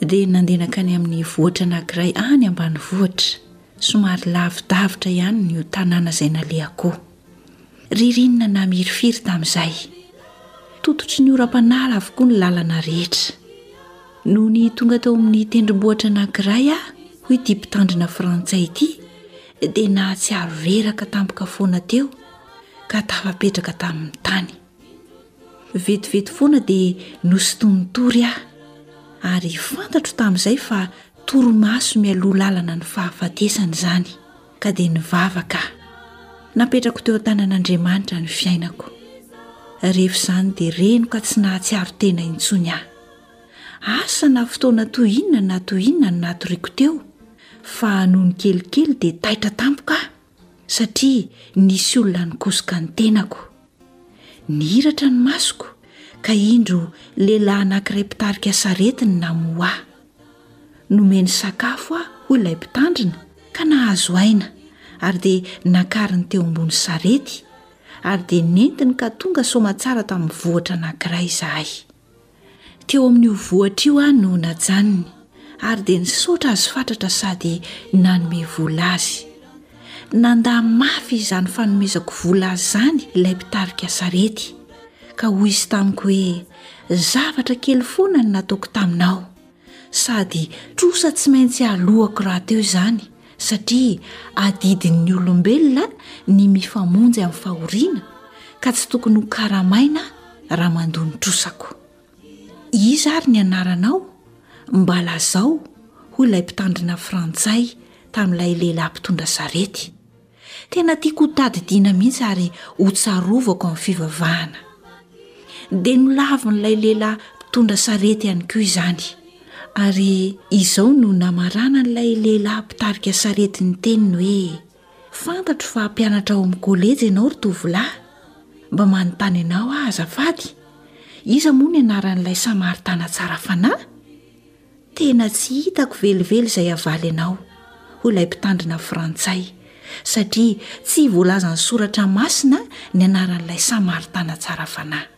dia nandeha nankany amin'ny vohitra anankiray any ambanivohitra, somary lavidavitra ihany ny io tanàna izay nalehako. Ririnina namirifiry tamin'izay. Tototry ny oram-panala avokoa ny lalana rehetra. Nony tonga tao amin'ny tendrombohitra anankiray aho, hoy ity mpitandrina frantsay ity, dia nahatsiaro reraka tampoka foana teo ka tafapetraka tamin'ny tany. Vetivety foana dia nosintonin-tory aho, ary fantatro tamin'izay fa torimaso mialoha lalana ny fahafatesana izany, ka dia nivavaka aho. Napetrako teo an-tanan'Andriamanitra ny fiainako. Rehefa izany dia reno ka tsy nahatsiaro tena intsony aho. Asa na fotoana toy inona na toy inona no natoriako teo, fa nony kelikely dia taitra tampoka aho. satria nisy olona nikosoka ny tenako. Nihiratra ny masoko ka indro lehilahy anankiray mpitarika sarety no namoha ahy. Nomeny sakafo aho, hoy ilay mpitandrina, ka nahazo aina ary dia nakariny teo ambony sarety ary dia nentiny ka tonga soamantsara tamin'ny vohitra anankiray izahay. Teo amin'io vohitra io aho no najanony, ary dia nisaotra azy fatratra sady nanome vola azy. Nandà mafy izany fanomezako vola azy izany ilay mpitarika sarety, ka hoy izy tamiko hoe, Zavatra kely foana no nataoko taminao. Sady trosa tsy maintsy alohako rahateo izany, satria adidin'ny olombelona ny mifamonjy amin'ny fahoriana ka tsy tokony ho karamaina raha mandoa ny trosako. Iza ary ny anaranao? Mba lazao, hoy ilay mpitandrina frantsay tamin'ilay lehilahy mpitondra sarety. Tena tiako ho tadidiana mihitsy ary ho tsarovako amin'ny fivavahana. Dia nolavin'ilay lehilahy mpitondra sarety ihany koa izany, ary izao no namaranan'ilay lehilahy mpitarika sarety ny teniny hoe, Fantatro fa mpianatra ao amin'ny kolejy ianao ry tovolahy. Mba manontany anao aho azafady, iza moa ny anaran'ilay Samaritanà tsara fanahy? Tena tsy hitako velively izay havaly anao, hoy ilay mpitandrina frantsay, satria tsy voalazan'ny Soratra Masina ny anaran'ilay Samaritana tsara fanahy.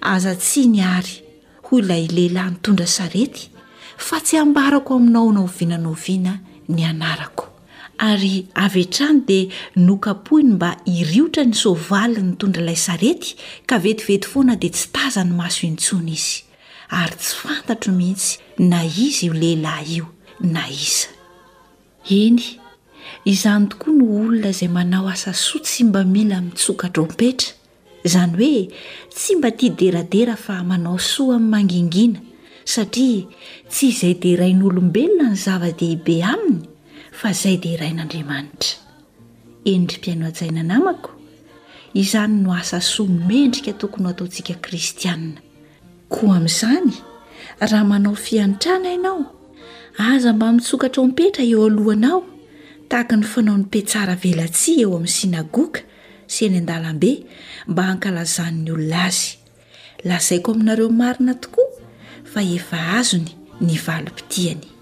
Aza tsiny àry, hoy ilay lehilahy nitondra sarety, fa tsy hambarako aminao na oviana na oviana ny anarako. Ary avy hatrany dia nokapohiny mba hiriotra ny soavaly nitondra ilay sarety, ka vetivety foana dia tsy tazan'ny maso intsony izy. ary tsy fantatro mihitsy na iza io lehilahy io na iza. Eny, izany tokoa no olona izay manao asa soa tsy mba mila mitsoka trompetra, izany hoe tsy mba tia deradera fa manao soa amin'ny mangingina, satria tsy izay derain'olombelona no zava-dehibe aminy fa izay derain'Andriamanitra. Eny ry mpihaino hajaina namako, izany no asa soa mendrika tokony ho ataontsika kristiana. Koa amin'izany, raha manao fiantrana ianao, aza mba mitsokatra ho mipetra eo alohanao, tahaka ny fanaon'ny mpitsara velatsihy eo amin'ny synagoga sy eny an-dalambe, mba hankalazan'ny olona azy. Lazaiko aminareo marina tokoa fa efa azony ny valim-pitiany.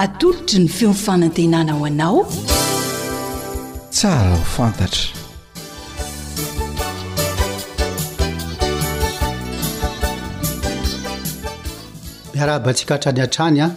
Atolotry ny feon'ny fanantenana ho anao. Tsara ho fantatra. Miarahaba antsika hatrany hatrany an.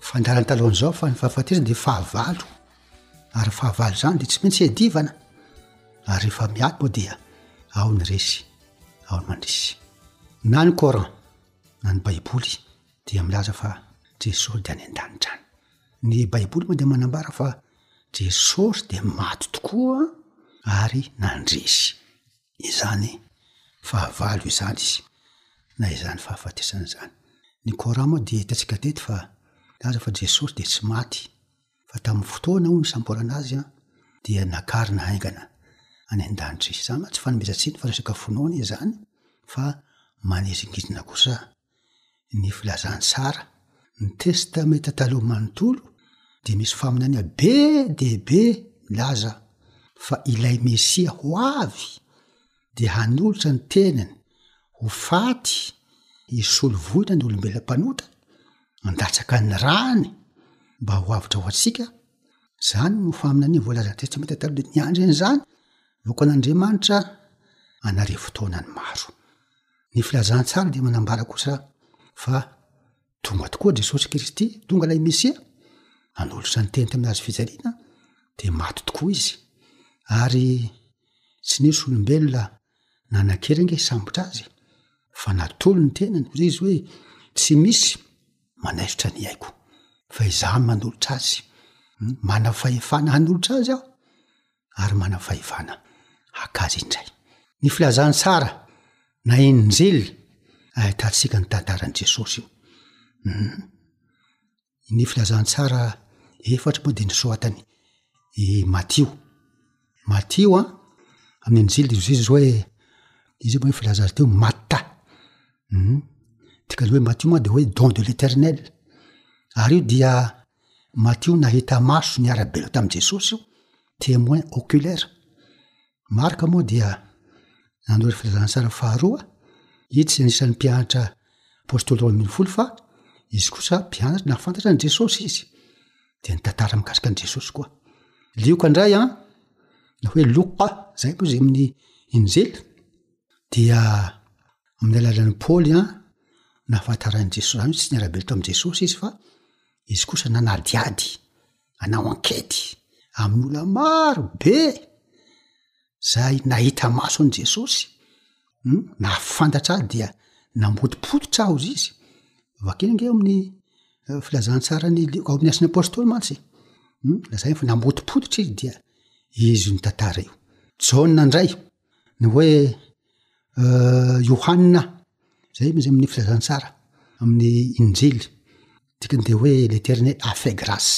Fandaharana talohan'izao fa ny fahafatesana dia fahavalo ary fahavalo izany dia tsy maintsy edivana ary rehefa miato moa dia ao ny resy ao ny mandresy na ny coran na ny baiboly dia milaza fa jesosy dia any an-danitra any ny baiboly moa dia manambara fa jesosy dia maty tokoa ary nandresy izany fahavalo izany izy na izany fahafatesana izany. Ny coran moa dia hitantsika teto fa milaza fa Jesosy dia tsy maty fa tamin'ny fotoana hono nisamborana azy an, dia nakarina haingana any an-danitra izy. Izany mantsy tsy fanomezan-tsiny fa resaka finoana izany fa manizingizina kosa. ny filazan'i Sara, ny Testamenta Taloha manontolo dia misy faminaniana be dia be milaza fa ilay Mesia ho avy dia hanolotra ny tenany ho faty hisolo voina ny olombelona mpanota, handatsaka ny rany mba ho avotra ho antsika. Izany no faminaniana voalazan'ny Testamenta Taloha. Niandry an'izany vahoakan'Andriamanitra an'arivo taonany maro. Ny filazantsara dia manambara kosa fa tonga tokoa Jesosy Kristy, tonga lay Mesia, nanolotra ny teny tamin'ny hazo fijaliana, de maty tokoa izy. Ary tsy nisy olombelona nanan-kery ange hisambotra azy fa natolo ny tenany, hoy izy hoe tsy misy manaisotra ny aiko fa izaho no manolotra azy. Mana fahefana hanolotra azy aho ary manam-fahefana haka azy indray. Ny filazantsara na Injil ahitantsika ny tantaran'i Jesosy io. Hum. Ny filazantsara efatra moa dia nisoratany i Matio. Matio an, amin'ny Injil izy izy hoe izy moa filazantsara teo Mata. Hum. Dikany hoe Matio moa dia hoe don de l'Eternel. Ary io dia Matio nahita maso niara-belona tamin'i Jesosy io, témoin oculaire. Marka moa dia nanao ry filazantsara faharoa, izy tsy anisan'ny mpianatra apôstôly roa ambin'ny folo fa izy kosa mpianatra nahafantatra an'i Jesosy izy, dia nitantara mikasika an'i Jesosy koa. Lioka indray an, na hoe Loka, zay koa izy amin'ny Injily, dia amin'ny alalan'i Paoly an, nahafantaran'i Jesosy, zany hoe tsy niara-belona tamin'i Jesosy izy fa Izy kosa nanadihady hanao ankety amin'olona maro be izay nahita maso an'i Jesosy, no nahafantatra ahy dia nambotopototra aho ry izy. Vakio ange ao amin'ny eh, filazantsaran'i Lioka, ao amin'ny asin'ny apostoly mantsy. Hmm? Lazainy fa nambotopototra izy dia izy io nitantara io. Jaona indray, ny hoe Iohana zay izy amin'ny filazantsara amin'ny injily dikany de hoe leterne afegras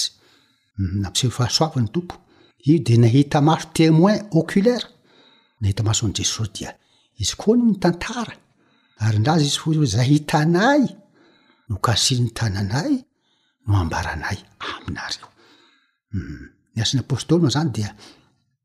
nampiseho fahasoavan'ny tompo io de nahita maso temoin oculaire nahita maso an'i Jesosy dia izy koa no mitantara ary nilaza izy hoy zay hitanay no kasihin'ny tananay no ambaranay aminareo ny asan'ny apôstôly moa zany dia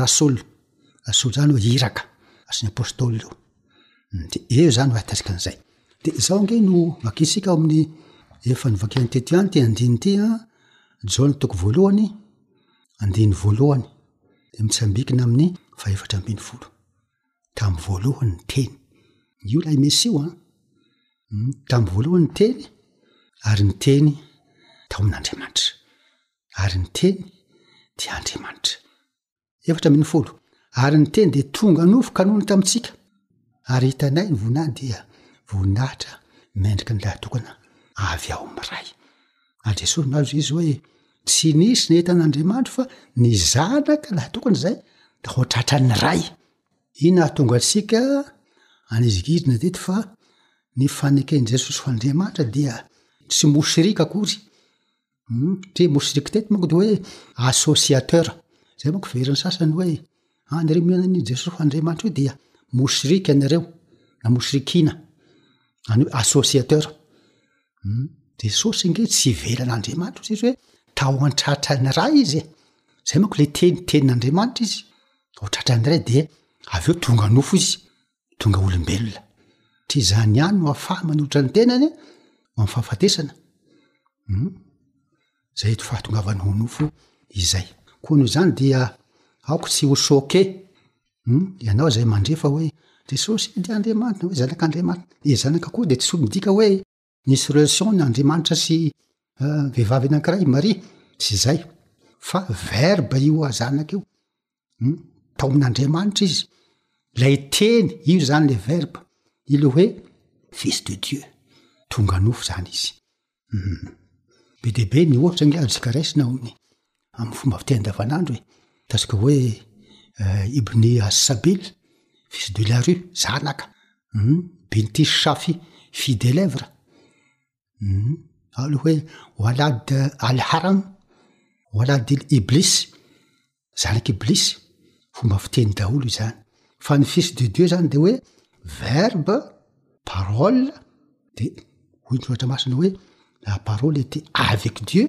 Rasool, rasool zany hoe iraka, asan'ny apostoly io, de eo zany mahatarika an'izay. De zao nge no vakiantsika ao amin'ny efa novakiany teto ihany ty andininy ty an, Jaona toko voalohany, andininy voalohany, de mitsambikina amin'ny fahefatra ambin'ny folo. Tamin'ny voalohany ny teny, io ilay Mesia io an, tamin'ny voalohany ny teny ary ny teny tao amin'Andriamanitra. ary ny teny dia andriamanitra efatra aminy folo ary ny teny dia tonga nofo ka nony tamintsika ary hitanay ny vonany dia voninahitra mendrika ny lahytokana avy ao am ray ary jesosy nao izy izy hoe tsy nisy ny etan'andriamanitro fa ny zanaka lahytokana zay da ho tratran'ny ray i nahatonga atsika anizigidina dety fa ny faneken' jesosy ho andriamanitra dia tsy mosirika akory Satria mouche rictete manko dia hoe associateur. Zay manko very ny sasany hoe, ah nareo mino an'i Jesosy Andriamanitra io dia mosirika nareo, na mosirikina. Zany hoe associateur. Jesosy ange tsy ivelan'Andriamanitra satria hoe tao an-tratran'ny Ray izy e. Zay manko le Teny, Tenin'Andriamanitra izy. Tao an-tratran'ny Ray de avy eo tonga nofo izy. tonga olombelona tsy izany ihany no afaha manohitra ny tenany oam fahafatesana hmm? zay to fahatongavany ho nofo izay koa noho izany dia aoko tsy ho soke hmm? ianao zay mandrefa hoe jesosy de andriamanina hoe zanak'andriamanina e zanaka koa de tsy soa midika hoe Nisy relation ny Andriamanitra sy vehivavy anankiray Maria sy zay fa verbe io azanaka io hmm? tao amin'Andriamanitra izy lay teny io zany le verbe i le hoe fils de Dieu tonga nofo zany izy hmm. be de be ny ohatra nge azontsika raisina ao amin'ny amin'ny fomba fiteny andavanandro e, ataontsika hoe Ibn As-Sabil, fils de la rue, zanaka, um, bint Ash-Shafi, fille des lèvres, um, ao le hoe Walad Al-Haram, Walad Iblis, zanak'i Iblis, fomba fiteny daholo izany. Fa ny fils de Dieu zany de hoe verbe, parole, de hoy ny soratra masina hoe la parole était avec Dieu,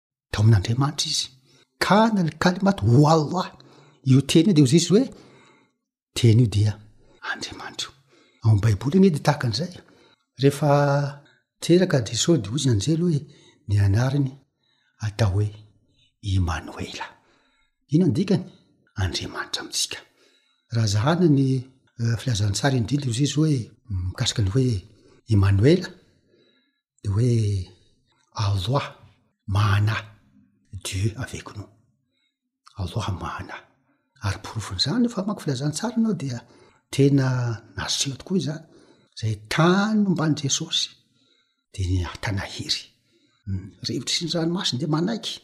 taomin'andriamanitra izy kana ny kalimaty ho alloa io teny io de ozy izy hoe teny io dia andriamanitra io ao am baiboly anie de tahaka an'izay rehefa teraka de sao de ozy anjely hoe ny anariny atao hoe imanoela ino andikany andriamanitra amintsika raha zahana ny eh, filazantsara indrindra ozy izy hoe mikasika ny hoe imanoela ny hoe Allah mahana, Dieu avec nous, Allah mahana. Ary porofon'izany io fa hamaky filazantsara ianao dia tena naseho tokoa izany, zay tany momban'i Jesosy de ny Tanahiry, rivotry sy ny ranomasony de manaiky,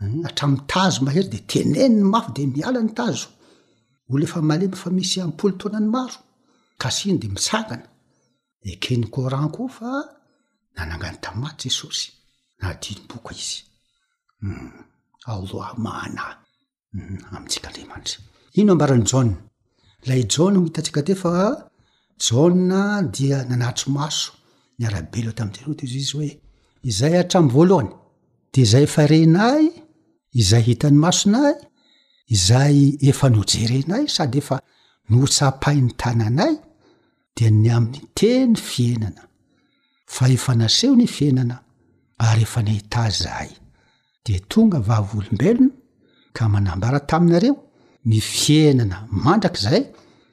um hatramin'ny tazo mahery de teneniny ny mafy de miala ny tazo, olona efa malemy efa misy am-polo taonany maro, ka asiany de mitsangana. Eken'ny Coran koa fa nanangany Tamà Jesosy, na didim-boka izy. Alloah Mahana amintsika Andriamanitra. Inona ambaran'i Jaona? Ilay Jaona ho hitantsika teo fa Jaona dia nanatri-maso niara-belona tamin'i Jesosy teo izy hoe, izay hatramin'ny voalohany, dia izay efa renay, izay hitan'ny masonay, izay efa nojerenay sady efa notsapain'ny tananay, dia ny amin'ny teny fiainana, fa efa naseho ny fiainana ary efa nahita azy zahay, dia tonga vavolombelona ka manambara taminareo ny fiainana mandrakizay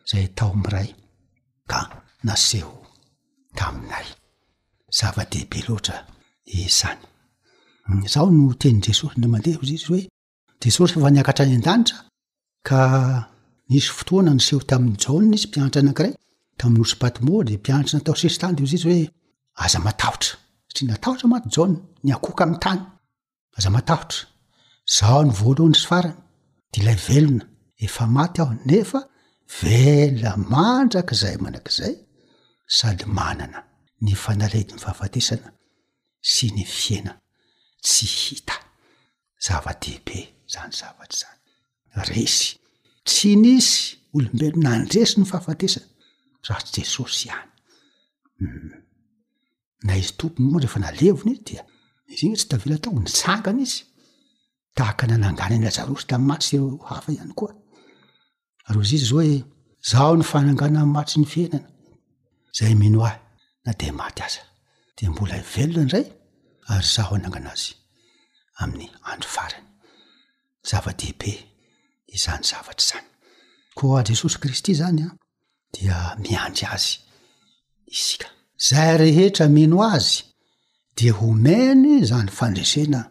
izay tao amin'ny Ray ka naseho taminay. Zava-dehibe loatra izany. Izao no tenin'i Jesosy ndeha mandeha, hoy izy hoe, Jesosy efa niakatra any an-danitra ka nisy fotoana niseho tamin'i Jaona izy mpianatra anankiray tamin'ny nosy Patmo dia mpianatra natao sesitany dia hoy izy hoe aza matahotra satria natahotra mantsy Jaona niakoka amin'ny tany aza matahotra zaho ny voalohany sy farany dia ilay velona efa maty aho nefa velona mandrakizay mandrakizay sady manana ny fanaledin'ny fahafatesana sy ny fiaina tsy hita zava-dehibe izany zavatra izany. Resy. Tsy nisy olombelona nandresy ny fahafatesana raha tsy Jesosy ihany. Hum. Na izy tompony moa rehefa nalevina izy dia izy iny tsy tavela tao, nitsangana izy. Tahaka ny nanangana an'i Lazarosy tamin'ny maty sy ireo hafa ihany koa. Rosie zao hoe zaho ny fananganan'ny matso ny fiainana, zay mino ahy na dia maty aza dia mbola velona indray ary zaho hanangana azy amin'ny andro farany. Zava-dehibe izany zavatra izany. Koa Jesosy Kristy izany an, dia miandry azy isika. Zay rehetra mino azy dia homeny izany fandresena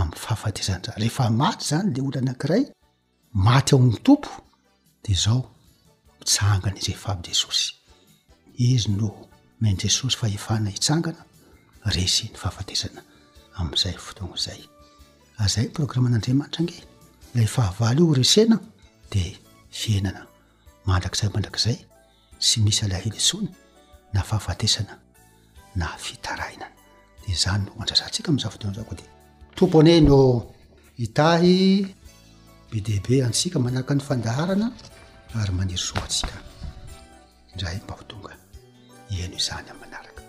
amin'ny fahafatesany zany, rehefa maty zany le olona anakiray, maty ao amin'ny Tompo de zao, mitsangana izy rehefa avy Jesosy, izy no omen'i Jesosy fahefana hitsangana, resy ny fahafatesana am'zay fotoagna zay, ary zay ny programan'Andriamanitra ange, le fahavalo io resena de fiainana mandrakizay mandrakizay. Tsy misy alahelo intsony na fahafatesana na fitarainana. Dia izany no andrasantsika amin'izao fotoana izao koa dia. Tompo anie no hitahy be dia be antsika manaraka ny fandaharana ary maniry soa ho antsika. Indray mba ho tonga. Heno izany amin'ny manaraka.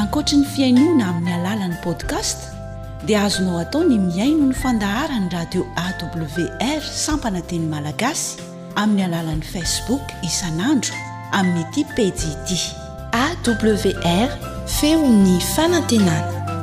Ankoatry ny fihainoana amin'ny alalan'ny podcast dia azonao atao ny mihaino ny fandaharan'ny radio awr sampana teny malagasy amin'ny alalan'ny facebook isan'andro amin'ity pejy ity. AWR, feon'ny fanantenana.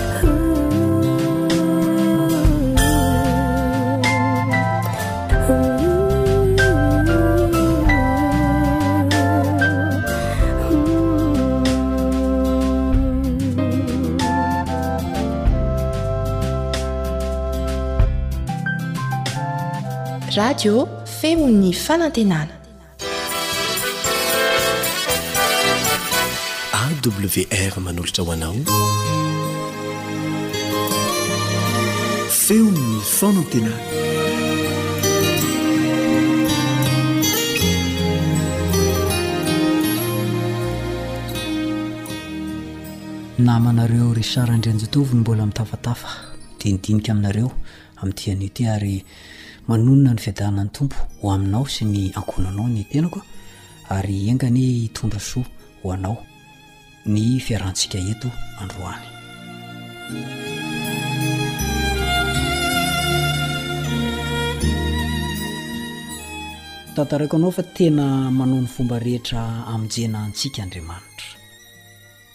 radio feon'ny fanantenana AWR manolotra ho anao feon'ny fanantenana namanareo Richard Andrianjitovo ny mbola mitafatafa dia nidinika aminareo amin'ity anio ity ary manonona ny fiadanan'ny tompo ho aminao sy ny ankohonanao ny tenako ary enganie hitondra soa ho anao ny fiarantsika eto androany tantaraiko anao fa tena manao ny fomba rehetra amin'njena antsika andriamanitra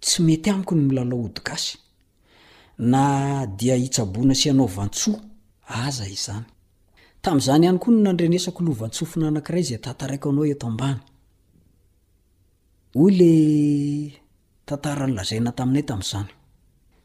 Tsy mety amiko ny milalao ody gasy, na dia hitsaboana sy hanao vantsoa aza izany. Tamin'izany ihany koa no nandrenesako lovantsofina anankiray izay tantaraiko anao eto ambany. Hoy ilay tantara nolazaina taminay tamin'izany.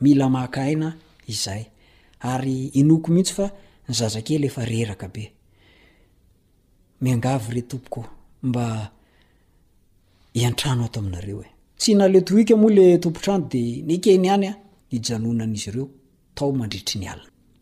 Mila maka aina izay. Ary inoako mihitsy fa ny zazakely efa reraka be. Miangavy re tompoko mba hiantrano ato aminareo e. Tsy naleo tohiko moa le tompon-trano dia nekeny ihany nijanonan'izy ireo tao mandritry ny alina.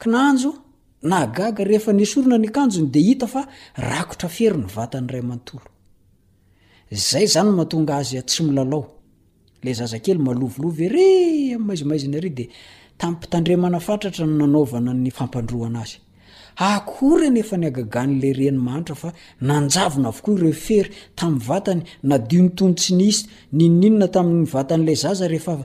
Kinanjo, nahagaga, rehefa nesorina ny akanjony dia hita fa rakotra fery ny vatany iray manontolo. Izay izany no mahatonga azy tsy milalao. Ilay zazakely malovolova ery amin'ny maizimaizina ery dia tamim-pitandremana fatratra no nanaovana ny fampandroana azy. Akory anefa ny hagagan'ilay reny mahantra fa nanjavona avokoa ireo fery tamin'ny vatany nadio nitony tsy nisy n'inon'inona tamin'ny vatan'ilay zaza rehefa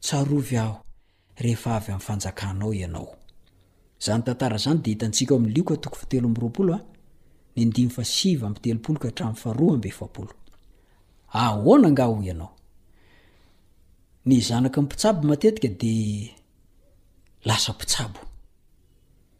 Tsarovy aho rehefa avy amin'ny fanjakanao ianao. Izany tantara izany dia hitantsika ao amin'ny Lioka toko fahatelo amby roapolo a, ny andininy fahasivy amby telopolo ka hatramin'ny faharoa amby efapolo. Ahoana angaha hoy ianao? Ny zanaky ny mpitsabo matetika dia lasa mpitsabo.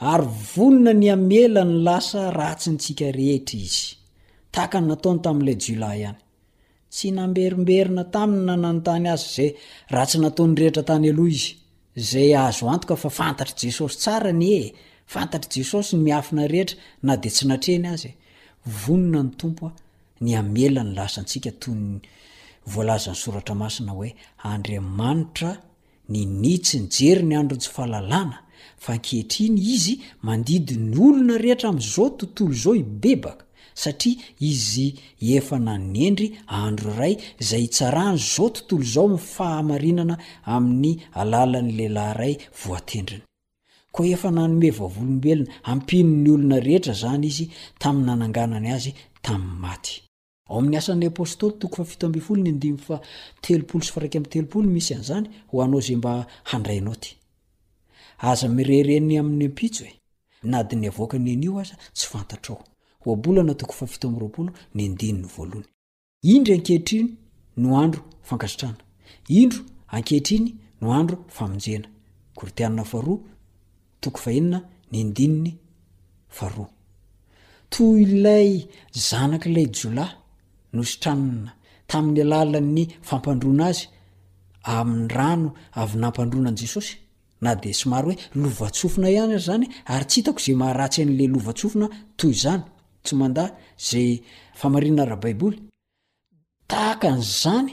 Ary vonona ny hamela ny lasa ratsintsika rehetra Izy, tahaka ny nataony tamin'ilay jiolahy ihany. Tsy namberimberina taminy na nanontany azy izay ratsy nataony rehetra tany aloha izy. Izay azo antoka fa fantatr'i Jesosy tsara anie e! Fantatr'i Jesosy ny miafina rehetra na dia tsy natrehiny aza e! Vonona ny Tompo ny hamela ny lasa antsika toy ny voalazan'ny Soratra Masina hoe Andriamanitra Ninia tsy nijery ny andron'ny tsy fahalalana, fa ankehitriny izy mandidy ny olona rehetra amin'izao tontolo izao hibebaka, satria izy efa nanendry andro iray izay hitsarany izao tontolo izao amin'ny fahamarinana amin'ny alalan'ny lehilahy iray voatendriny. Koa efa nanome vavolombelona hampian'ny olona rehetra izany izy tamin'ny nananganany azy tamin'ny maty. Ao amin'ny Asan'ny Apostoly, toko fahafito ambin'ny folo, ny andininy fahatelopolo sy faraika amby telopolo, misy an'izany, ho anao izay mba handray naoty. Aza mirere ny amin'ny ampitso e! Na dia ny avoaka ny anio aza tsy fantatrao. Ohabolana toko fahafito amby roapolo, ny andininy voalohany. Indry ankehitriny no andro fankasitrahana. Indro ankehitriny no andro famonjena. Korintianina faharoa, toko fahenina ny andininy faharoa. Toy ilay zanak'ilay jiolahy nositranina tamin'ny alalan'ny fampandroana azy amin'ny rano avy nampandroana an'i Jesosy, na dia somary hoe lovantsofina ihany aza izany, ary tsy hitako izay maharatsy an'ilay lovantsofina toy izany, tsy mandà izay famarinana ara-baiboly. Tahaka an'izany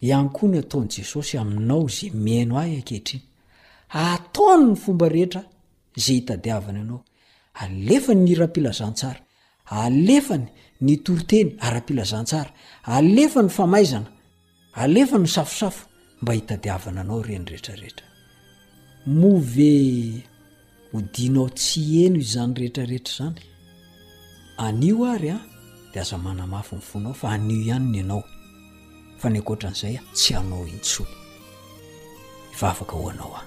ihany koa no ataon'i Jesosy aminao izay mihaino Ahy ankehitriny. Ataony ny fomba rehetra izay hitadiavany anao. Alefany ny hiram-pilazantsara. Alefany ny toriteny ara-pilazantsara. Alefany ny famaizana. Alefa ny safosafo mba hitadiavana anao ireny rehetra rehetra. Moa ve hodianao tsy heno izany rehetra rehetra izany? Anio ary an, dia aza manamafy ny fonao fa anio ihany ny anao, fa ny ankoatra an'izay an, tsy anao intsony. Hivavaka ho anao aho.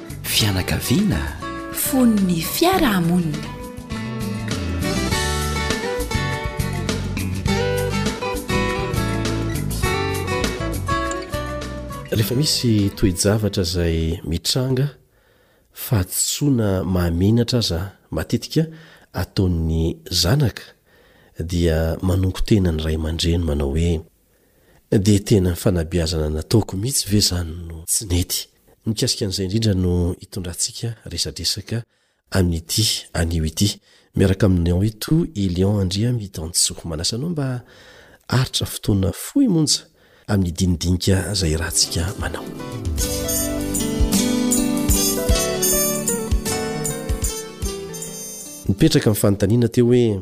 Fianakaviana. Fon'ny fiarahamonina. Rehefa misy toe-javatra izay mitranga fahadisoana mahamenatra aza matetika ataon'ny zanaka dia manongo tena ny ray aman-dreny manao hoe Dia tena fanabeazana nataoko mihitsy ve izany no tsy nety? Mikasika an'izay indrindra no hitondrantsika resadresaka amin'ity anio ity. Miaraka aminao eto i Lion Andriamitansoa. Manasa anao mba haharitra fotoana fohy monja amin'ny dinidinika izay hiarahantsika manao. Nipetraka ny fanontaniana teo hoe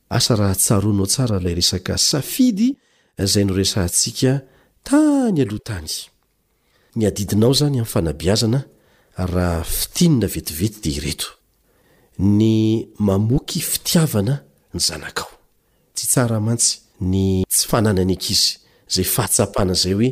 Asa raha tsaroanao tsara ilay resaka safidy izay noresahantsika tany aloha tany. Ny adidinao izany amin'ny fanabeazana raha fintinina vetivety dia ireto, ny mamoky fitiavana ny zanakao. Tsy tsara mantsy ny tsy fananan'ny ankizy izay fahatsapana izay hoe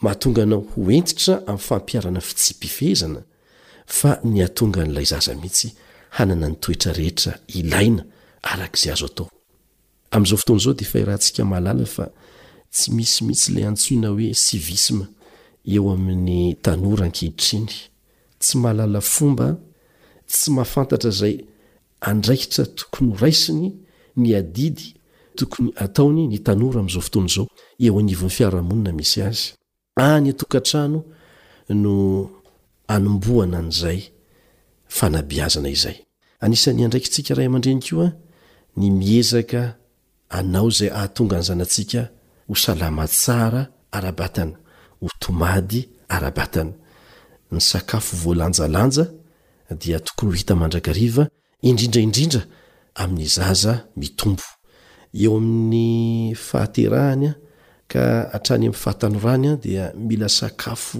Mahatonga anao ho hentitra amin'ny fampiharana fitsiam-pifehezana fa ny hahatonga an'ilay zaza mihitsy hanana ny toetra rehetra ilaina araka izay azo atao. Amin'izao fotoana izao dia efa iarahantsika mahalala fa tsy misy mihitsy ilay antsoina hoe civisme eo amin'ny tanora ankehitriny. Tsy mahalala fomba, tsy mahafantatra izay Andraikitra tokony ho raisiny ny adidy tokony ataony ny tanora amin'izao fotoana izao eo anivon'ny fiarahamonina misy azy. Any an-tokantrano no anombohana an'izay fanabeazana izay. Anisan'ny andraikitsika ray aman-dreny koa ny miezaka Anao izay hahatonga ny zanatsika ho salama tsara ara-batana, ho tomady ara-batana. Ny sakafo voalanjalanja dia tokony ho hita mandrakariva, indrindra indrindra amin'ny zaza mitombo. Eo amin'ny fahaterahany ka hatrany amin'ny fahatanorany dia mila sakafo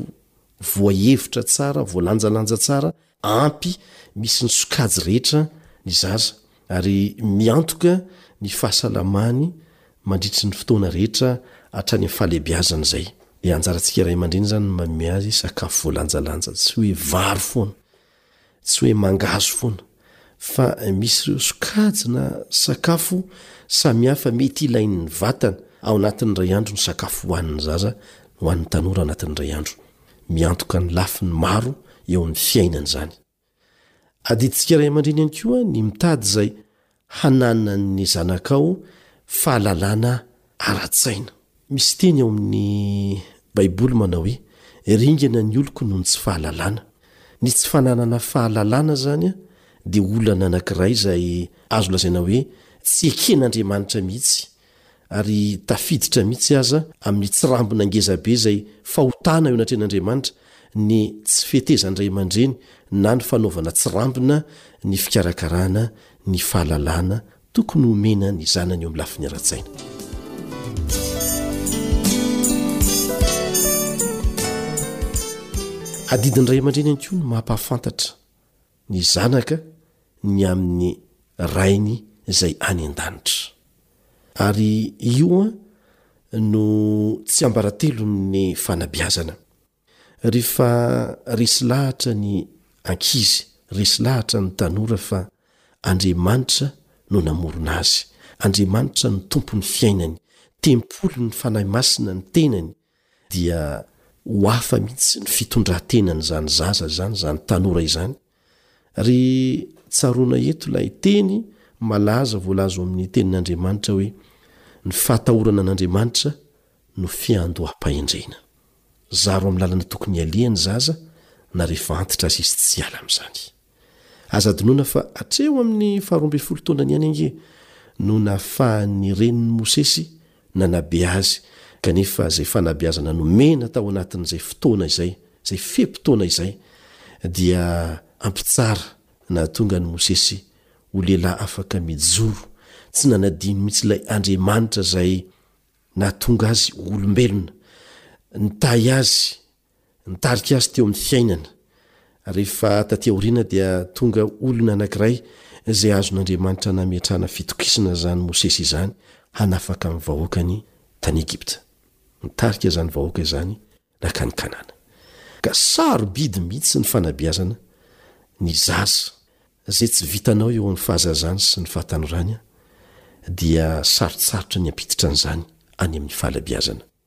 voahevitra tsara, voalanjalanja tsara ampy misy ny sokajy rehetra ny zaza ary miantoka ny fahasalamany mandritry ny fotoana rehetra hatrany amin'ny fahalehibeazany izay dia anjarantsika ray aman-dreny izany ny manome azy sakafo voalanjalanja tsy hoe vary foana tsy hoe mangahazo foana fa misy ireo sokajy na sakafo samihafa mety ilain'ny vatana ao anatin'ny iray andro ny sakafo hohanin'ny zaza ho an'ny tanora anatin'ny iray andro Miantoka ny lafiny maro eo amin'ny fiainana izany. Adidintsika ray aman-dreny ihany koa ny mitady izay hananan'ny zanakao fahalalana ara-tsaina. Misy teny ao amin'ny Baiboly manao hoe, Ringana ny oloko noho ny tsy fahalalana. Ny tsy fananana fahalalana izany dia olana anankiray izay azo lazaina hoe tsy eken'Andriamanitra mihitsy ary tafiditra mihitsy aza amin'ny tsirambina ngezabe izay fahotana eo anatrehan'Andriamanitra ny tsy fetezan'ny ray aman-dreny na ny fanaovana tsirambina ny fikarakarana ny fahalalana tokony homena ny zanany eo amin'ny lafiny ara-tsaina. Adidin'ny ray aman-dreny ihany koa ny maha-mpahafantatra ny zanaka ny amin'ny Rainy izay any an-danitra. Ary io no tsiambaratelon'ny fanabeazana. Rehefa resy lahatra ny ankizy, resy lahatra ny tanora fa Andriamanitra no namorona azy, Andriamanitra no Tompon'ny fiainany, tempolin'ny Fanahy Masina ny tenany, Dia ho hafa mihitsy ny fitondran-tenan' izany zaza izany, izany tanora izany. Ry tsaroana eto ilay teny malaza voalaza ao amin' ny Tenin' Andriamanitra hoe, Ny fahatahorana an' Andriamanitra no fiandoham-pahendrena. Zaro amin'ny lalana tokony hialeha ny zaza na rehefa antitra aza izy tsy hiala amin'izany. Aza adinoina fa hatreo amin'ny faharoa ambin'ny folo taonany ihany ange no nahafahan'ny renin'i Mosesy nanabe azy, kanefa izay fanabeazana nomena tao anatin'izay fotoana izay, izay fe-potoana izay, dia ampy tsara nahatonga an'i Mosesy ho lehilahy afaka mijoro, tsy nanadino mihitsy ilay Andriamanitra izay nahatonga azy ho olombelona, nitahy azy Nitarika azy teo amin'ny fiainana. Rehefa taty aoriana dia tonga olona anankiray izay azon'Andriamanitra nametrahana fitokisana izany Mosesy izany hanafaka ny vahoakany tany Egypta. Nitarika izany vahoaka izany nankany Kanana. Ka sarobidy mihitsy ny fanabeazana ny zaza. Izay tsy vitanao eo amin'ny fahazazany sy ny fahatanorany dia sarotsarotra ny hampiditra an'izany any amin'ny fahalabeazana.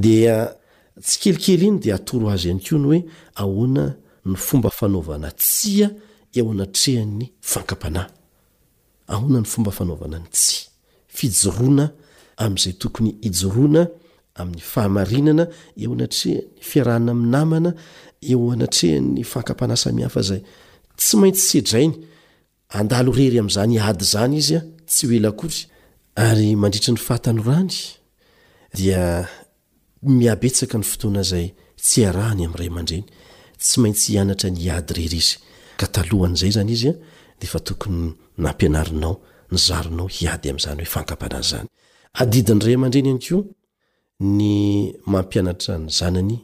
Dia tsikelikely iny dia atoro azy ihany koa ny hoe ahoana ny fomba fanaovana tsia eo anatrehan'ny fankam-panahy. Ahoana ny fomba fanaovana ny tsia? Fijoroana amin'izay tokony hijoroana amin'ny fahamarinana eo anatrehan'ny fiarahana amin'ny namana, eo anatrehan'ny fankam-panahy samihafa izay tsy maintsy sedrainy Handalo irery amin'izany ady izany izy tsy ho ela akory, ary mandritry ny fahatanorany dia mihabetsaka ny fotoana izay tsy iarahany amin'ny ray aman-dreny. Tsy maintsy hianatra ny hiady irery izy, ka talohan'izay izany izy dia efa tokony nampianarinao, nizarinao hiady amin'izany hoe fankapana izany. Adidin'ny ray aman-dreny ihany koa Ny mampianatra ny zanany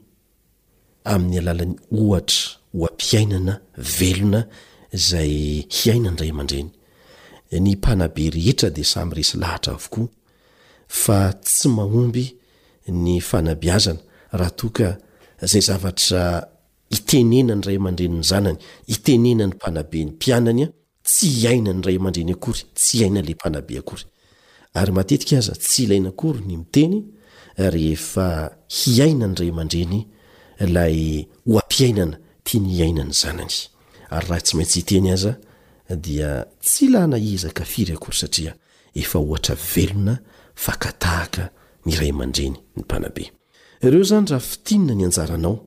amin'ny alalan'ny ohatra oha-piainana velona izay hiainany ny ray aman-dreny. Ny mpanabe rehetra dia samy resy lahatra avokoa fa tsy mahomby ny fanabeazana raha toa ka izay zavatra itenenan'ny ray aman-dreny ny zanany, itenenan'ny mpanabe ny mpianany Tsy iaina ny ray aman-dreny akory, tsy iaina ilay mpanabe akory. Ary matetika aza tsy ilaina akory ny miteny rehefa hiaina ny ray aman-dreny ilay oha-piainana tiany hiaina ny zanany. Ary raha tsy maintsy hiteny aza dia tsy ilana ezaka firy akory satria efa ohatra velona faka-tahaka ny ray aman-dreny ny mpanabe. Ireo izany raha fintinina ny anjaranao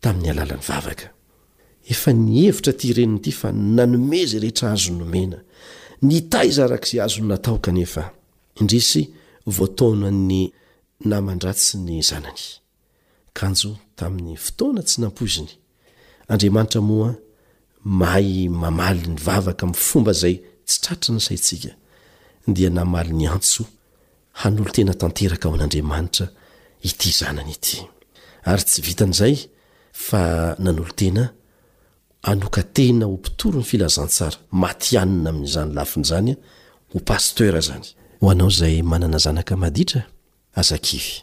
tamin'ny alalan'ny vavaka. Efa nihevitra ity reniny ity fa nanome izay rehetra azony nomena, nitaiza araka izay azony natao kanefa indrisy voataonan'ny naman-dratsy ny zanany. Kanjo tamin'ny fotoana tsy nampoiziny. Andriamanitra moa mahay mamaly ny vavaka amin'ny fomba izay tsy tratry ny saintsika, dia namaly ny antso Hanolo-tena tanteraka ho an'Andriamanitra ity Zanany ity. Ary tsy vitan'izay fa nanolo-tena hanoka-tena ho mpitory ny filazantsara matihanina amin'izany lafiny izany, ho pasteur izany. Ho anao izay manana zanaka maditra, aza kivy.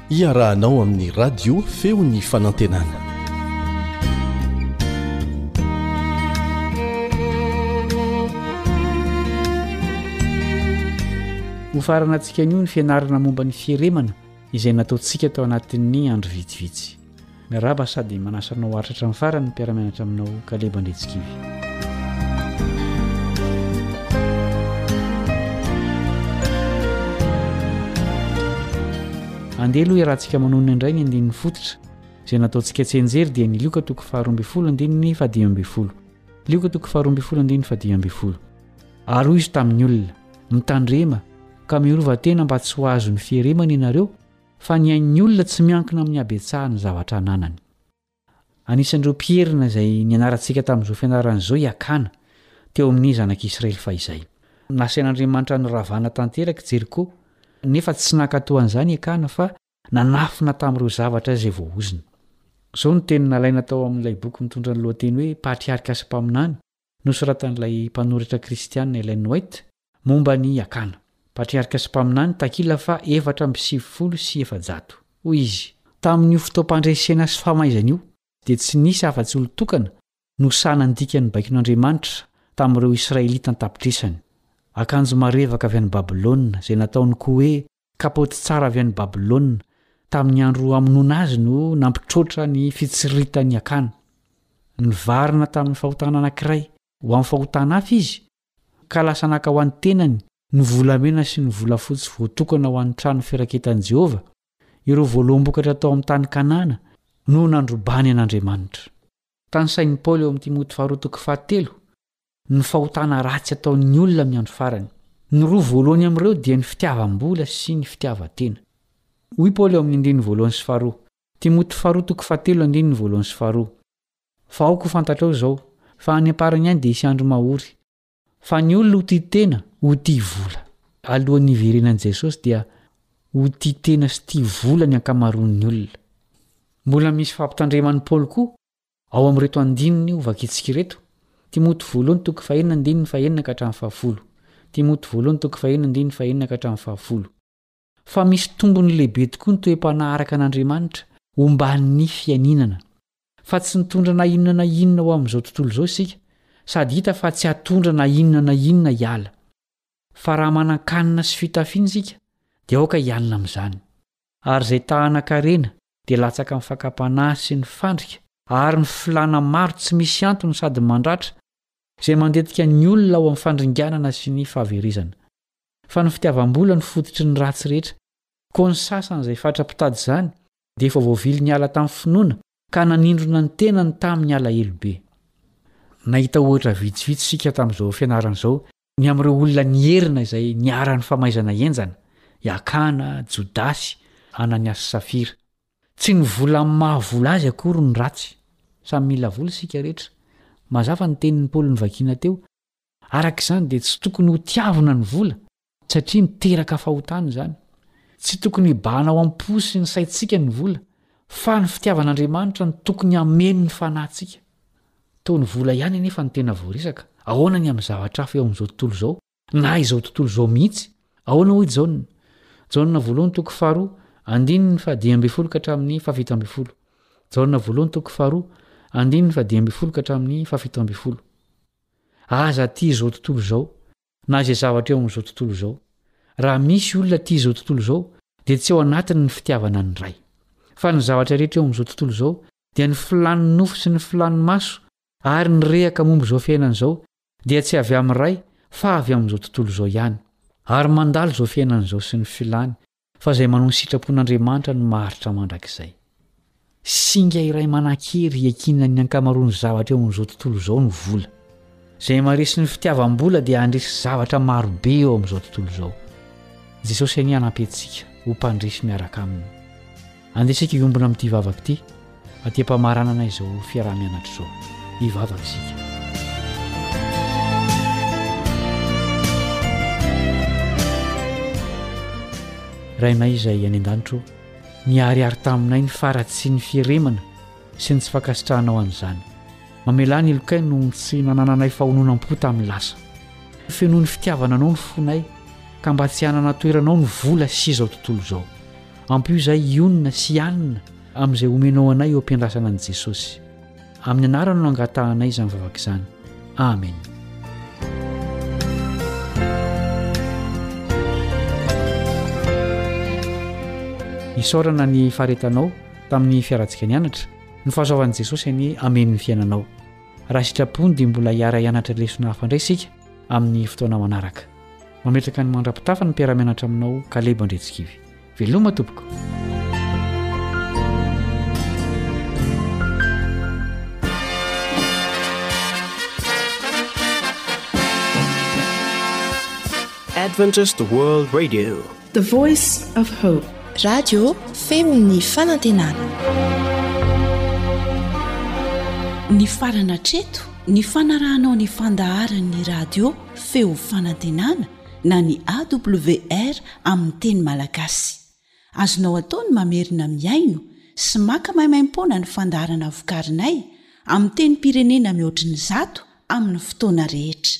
Iarahanao amin'ny radio feo ny fanantenana. Hofarana antsika anio ny fianarana momba ny fieremana izay nataontsika tao anatin'ny andro vitsivitsy. Miarahaba sady manasa anao haharitra hatramin'ny farany ny mpiara-mianatra aminao Kalebo Andriantsikivy. Andeha aloha iarahantsika manonona indray ny andininy fototra. Izay nataontsika tsy enjery dia ny Lioka toko faharoa ambin'ny folo andininy fahadimy ambin'ny folo. Lioka toko faharoa ambin'ny folo andininy fahadimy ambin'ny folo. Ary hoy izy tamin'ny olona, Mitandrema, ka mirova tena mba tsy ho azon'ny fieremana ianareo, fa ny ain'ny olona tsy miankina amin'ny habetsahan'ny zavatra ananany. Anisan'ireo mpierina izay nianarantsika tamin'izao fianarana izao i Akana, teo amin'ny zanak'Israely fahizay. Nasain'Andriamanitra niravana tanteraka i Jeriko, nefa tsy nankatò an'izany i Akana fa nanafina tamin'ireo zavatra izay voaozona. Izao no teny nalaina tao amin'ilay boky mitondra ny lohateny hoe Patriarika sy Mpaminany, nosoratan'ilay mpanoratra kristiana Ellen White, Momba an' i Akana, patriarika sy mpaminany, takila faha efatra amby sivifolo sy efajato. Hoy izy, Tamin' io fotoam-pandresena sy famaizana io dia tsy nisy afa-tsy olon-tokana no sahy nandika ny baikon' Andriamanitra tamin' ireo Israelita an-tapitrisany. Akanjo marevaka avy any Babylona, izay nataony koa hoe kapaoty tsara avy any Babylona, tamin' ny andro hamonoana azy no nampitroatra ny fitsiritan' i Akana. Nivarina tamin' ny fahotana anankiray ho amin' ny fahotana hafa izy, ka lasa naka ho an'ny tenany ny volamena sy ny volafotsy voatokana ho an'ny trano firaketan'i Jehovah, ireo voaloam-bokatra tao amin'ny tany Kanana no nandrobany an'Andriamanitra. Tanisain'i Paoly ao amin'ny Timoty Faharoa toko fahatelo ny fahotana ratsy ataon'ny olona amin'ny andro farany. Ny roa voalohany amin'ireo dia ny fitiavam-bola sy ny fitiavan-tena. Hoy Paoly ao amin'ny andininy voalohany sy faharoa, Timoty Faharoa toko fahatelo andininy voalohany sy faharoa, Fa aoka ho fantatrao izao, fa any am-parany any dia hisy andro mahory. Fa ny olona ho tia tena, ho tia vola. Alohan'ny hiverenan'i Jesosy dia ho tia tena sy tia vola ny ankamaroan'ny olona. Mbola misy fampitandreman'i Paoly koa ao amin'ireto andininy ho vakintsika ireto, Timoty voalohany toko fahenina andininy fahenina ka hatramin'ny fahafolo, Timoty voalohany toko fahenina andininy fahenina ka hatramin'ny fahafolo. fa misy tombony lehibe tokoa ny toe-panahy araka an'Andriamanitra omban'ny fianinana, fa tsy nitondra na inona na inona ho amin'izao tontolo izao isika, sady hita fa tsy hatondra na inona na inona hiala. Fa raha manan-kanina sy fitafiana isika, dia aoka hialina amin'izany. Ary izay ta hanan-karena, dia latsaka amin'ny fakam-panahy sy ny fandrika ary ny filàna maro tsy misy antony sady mandratra, izay mandetika ny olona ao amin'ny fandringanana sy ny fahaverezana. fa ny fitiavam-bola no fototry ny ratsy rehetra, koa ny sasany izay fatra mpitady izany dia efa voavily niala tamin'ny finoana ka nanindrona ny tenany tamin'ny alahelo be. Nahita ohatra vitsivitsy isika tamin'izao fianarana izao ny amin'ireo olona nierina izay niharan'ny famaizana henjana, i Akana, Jodasy, Anania sy Safira. Tsy ny vola amin'ny maha vola azy akory no ratsy. Samy mila vola isika rehetra. Mazava ny tenin'i Paoly novakiana teo Araka izany dia tsy tokony ho tiavina ny vola satria miteraka fahotana izany. Tsy tokony hibahana ao am-po sy ny saintsika ny vola fa ny fitiavan'Andriamanitra no tokony hameno ny fanahintsika. Toa ny vola ihany anefa no tena voaresaka. Ahoana ny amin'ny zavatra hafa eo amin'izao tontolo izao na izao tontolo izao mihitsy? Ahoana hoy Jaona? Jaona voalohany toko faharoa andininy fahadimy ambin'ny folo ka hatramin'ny fahafito ambin'ny folo. Jaona voalohany toko faharoa andininy fahadimy ambin'ny folo ka hatramin'ny fahafito ambin'ny folo. Aza tia izao tontolo izao na izay zavatra eo amin'izao tontolo izao. Raha misy olona tia izao tontolo izao dia tsy ao anatiny ny fitiavana ny Ray. Fa ny zavatra rehetra eo amin'izao tontolo izao dia ny filàn'ny nofo sy ny filàn'ny maso ary ny rehaka momba izao fiainana izao dia tsy avy amin'ny Ray fa avy amin'izao tontolo izao ihany ary mandalo izao fiainana izao sy ny filàny Fa izay manao ny sitrapon'Andriamanitra no maharitra mandrakizay. Singa iray manan-kery hiankinan'ny ankamaroan'ny zavatra eo amin'izao tontolo izao ny vola. Izay maharesy ny fitiavam-bola dia handresy zavatra maro be eo amin'izao tontolo izao. Jesosy anie hanampy antsika ho mpandresy miaraka Aminy. Andeha isika hiombona amin'ity vavaka ity aty am-pamaranana izao fiaraha-mianatra izao. Hivavaka isika. Rainay izay any an-danitra ô, niharihary taminay ny faharatsian'ny fieremana sy ny tsy fankasitrahanao an'izany. Mamelà ny lokay noho ny tsy nanananay fahononam-po tamin'ny lasa. Fenoy ny fitiavana anao ny fonay ka mba tsy hanana toerana ao ny vola sy izao tontolo izao. Ampio izahay hionona sy hialona amin'izay omenao anay eo am-piandrasana an'i Jesosy. Amin'ny anarany no angatahanay izany vavaka izany. Amena. Isaorana ny faharetanao tamin'ny fiarantsika nianatra. Ny fahasoavan'i Jesosy anie hameno ny fiainanao. Raha sitrapony dia mbola hiara-hianatra lesona hafa indray isika amin'ny fotoana manaraka. Mametraka ny mandra-pitafa ny mpiara-mianatra aminao Kalebo Andriantsikivy. Veloma tompoko! Adventist World Radio. The voice of hope. Radio feo ny fanantenana. Nifarana hatreto ny fanarahanao ny fandaharan'ny radio feo fanantenana na ny AWR amin'ny teny malagasy. Azonao atao ny mamerina mihaino sy maka maimaimpoana ny fandaharana vokarinay amin'ny tenim-pirenena mihoatry ny zato amin'ny fotoana rehetra.